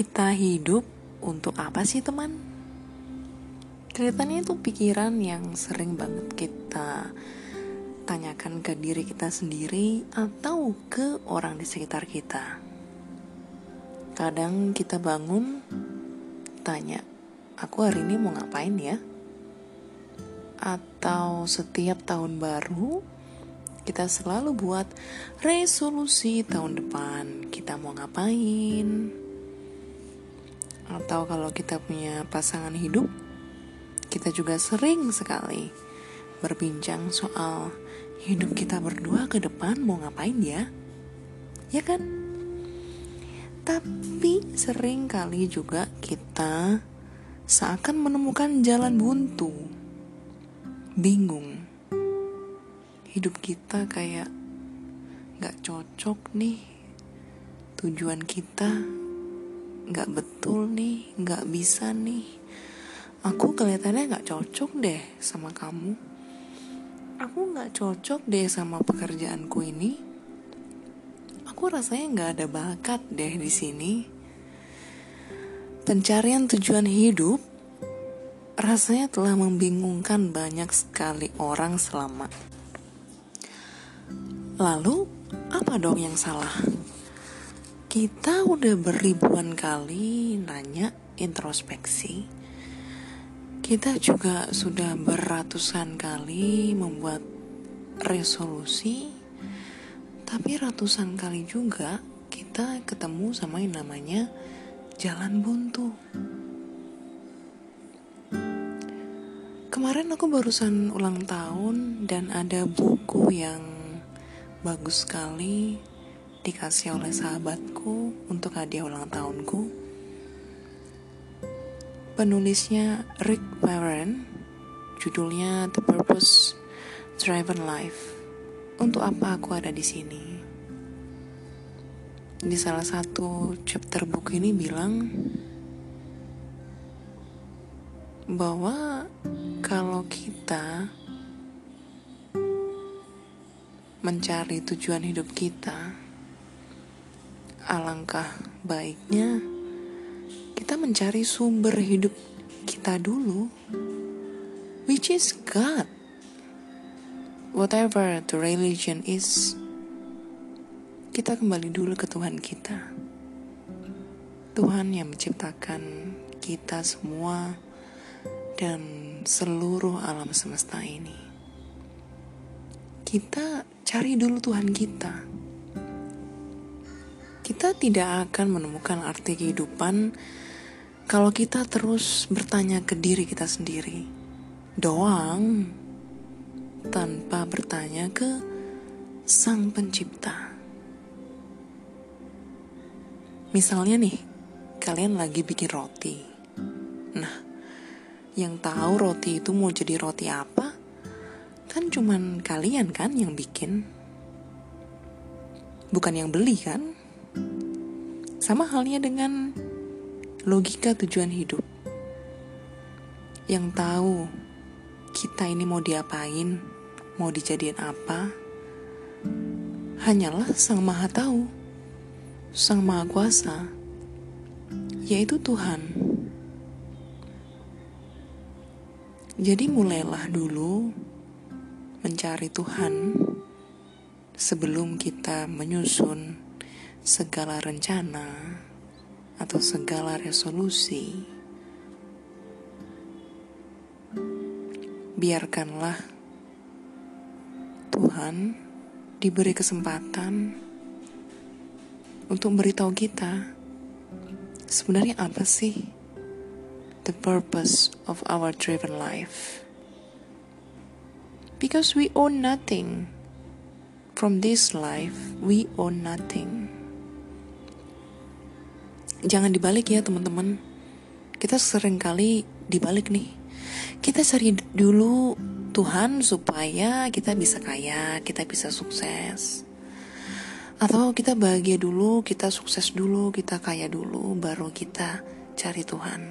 kita hidup untuk apa sih teman? Kelihatannya itu pikiran yang sering banget kita tanyakan ke diri kita sendiri atau ke orang di sekitar kita. Kadang kita bangun, tanya, aku hari ini mau ngapain ya? Atau setiap tahun baru, kita selalu buat resolusi tahun depan kita mau ngapain atau kalau kita punya pasangan hidup kita juga sering sekali berbincang soal hidup kita berdua ke depan mau ngapain ya? Ya kan? Tapi sering kali juga kita seakan menemukan jalan buntu. Bingung. Hidup kita kayak gak cocok nih tujuan kita gak betul nih gak bisa nih. Aku kelihatannya gak cocok deh sama kamu. Aku gak cocok deh sama pekerjaanku ini. Aku rasanya gak ada bakat deh di sini. Pencarian tujuan hidup rasanya telah membingungkan banyak sekali orang selama. Lalu, apa dong yang salah? Kita udah beribuan kali nanya introspeksi. Kita juga sudah beratusan kali membuat resolusi, tapi ratusan kali juga kita ketemu sama yang namanya jalan buntu. Kemarin aku barusan ulang tahun dan ada buku yang bagus sekali dikasih oleh sahabatku untuk hadiah ulang tahunku. Penulisnya Rick Warren, judulnya The Purpose Driven Life. Untuk apa aku ada di sini? Di salah satu chapter buku ini bilang bahwa kalau kita mencari tujuan hidup kita, alangkah baiknya kita mencari sumber hidup kita dulu, which is God. Whatever the religion is, kita kembali dulu ke Tuhan kita. Tuhan yang menciptakan kita semua dan seluruh alam semesta ini. Kita cari dulu Tuhan kita. Kita tidak akan menemukan arti kehidupan kalau kita terus bertanya ke diri kita sendiri doang tanpa bertanya ke Sang Pencipta. Misalnya nih, kalian lagi bikin roti. Nah, yang tahu roti itu mau jadi roti apa? Kan cuman kalian kan yang bikin. Bukan yang beli kan? Sama halnya dengan logika tujuan hidup. Yang tahu kita ini mau diapain, mau dijadiin apa, hanyalah Sang Maha Tahu, Sang Maha Kuasa, yaitu Tuhan. Jadi mulailah dulu mencari Tuhan sebelum kita menyusun segala rencana atau segala resolusi. Biarkanlah Tuhan diberi kesempatan untuk beritahu kita sebenarnya apa sih the purpose of our driven life. Because we own nothing. From this life, we own nothing. Jangan dibalik ya teman-teman. Kita sering kali dibalik nih. Kita cari dulu Tuhan supaya kita bisa kaya, kita bisa sukses. Atau kita bahagia dulu, kita sukses dulu, kita kaya dulu, baru kita cari Tuhan.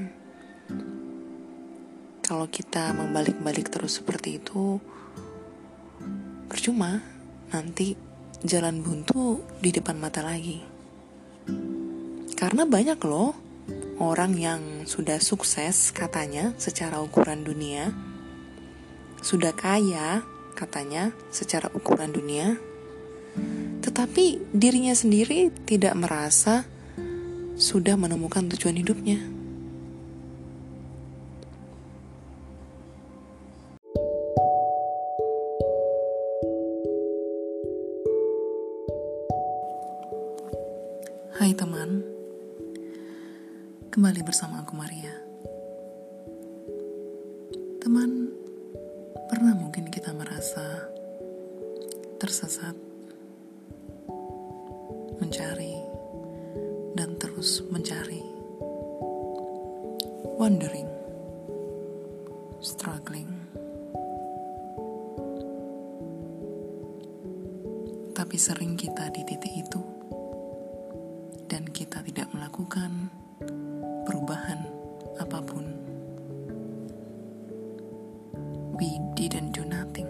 Kalau kita membalik-balik terus seperti itu, Percuma, nanti jalan buntu di depan mata lagi. Karena banyak loh orang yang sudah sukses katanya secara ukuran dunia, sudah kaya katanya secara ukuran dunia, tetapi dirinya sendiri tidak merasa sudah menemukan tujuan hidupnya. Hai teman, kembali bersama aku Maria. Teman, pernah mungkin kita merasa tersesat, mencari, dan terus mencari, wondering, struggling. Tapi sering kita di titik itu dan kita tidak melakukan perubahan apa pun. We didn't do nothing.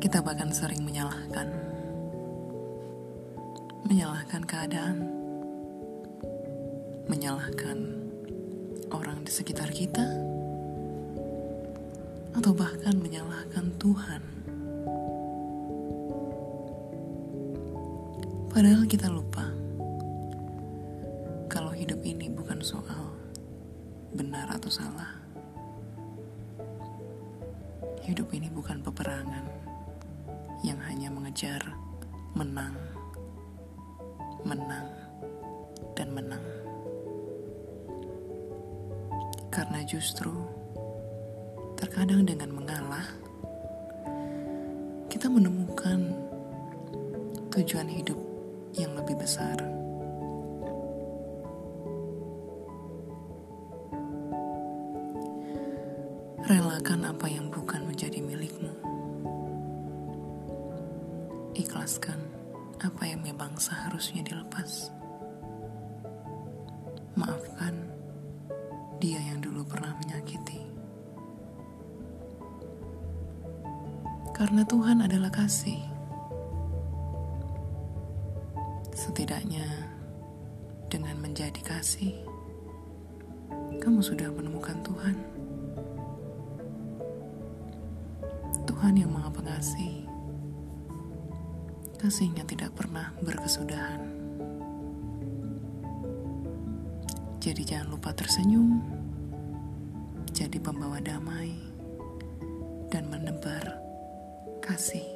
Kita bahkan sering menyalahkan, menyalahkan keadaan, menyalahkan orang di sekitar kita atau bahkan menyalahkan Tuhan. Padahal kita lupa kalau hidup ini bukan soal benar atau salah. Hidup ini bukan peperangan yang hanya mengejar menang, menang, dan menang. Karena justru Terkadang dengan mengalah, kita menemukan tujuan hidup yang lebih besar. Relakan apa yang bukan menjadi milikmu. Ikhlaskan apa yang memang seharusnya dilepas. Maafkan dia yang dulu pernah menyakiti. Karena Tuhan adalah kasih. Dengan menjadi kasih, kamu sudah menemukan Tuhan. Tuhan yang Maha Pengasih. Kasihnya tidak pernah berkesudahan. Jadi jangan lupa tersenyum, jadi pembawa damai, dan menebar kasih.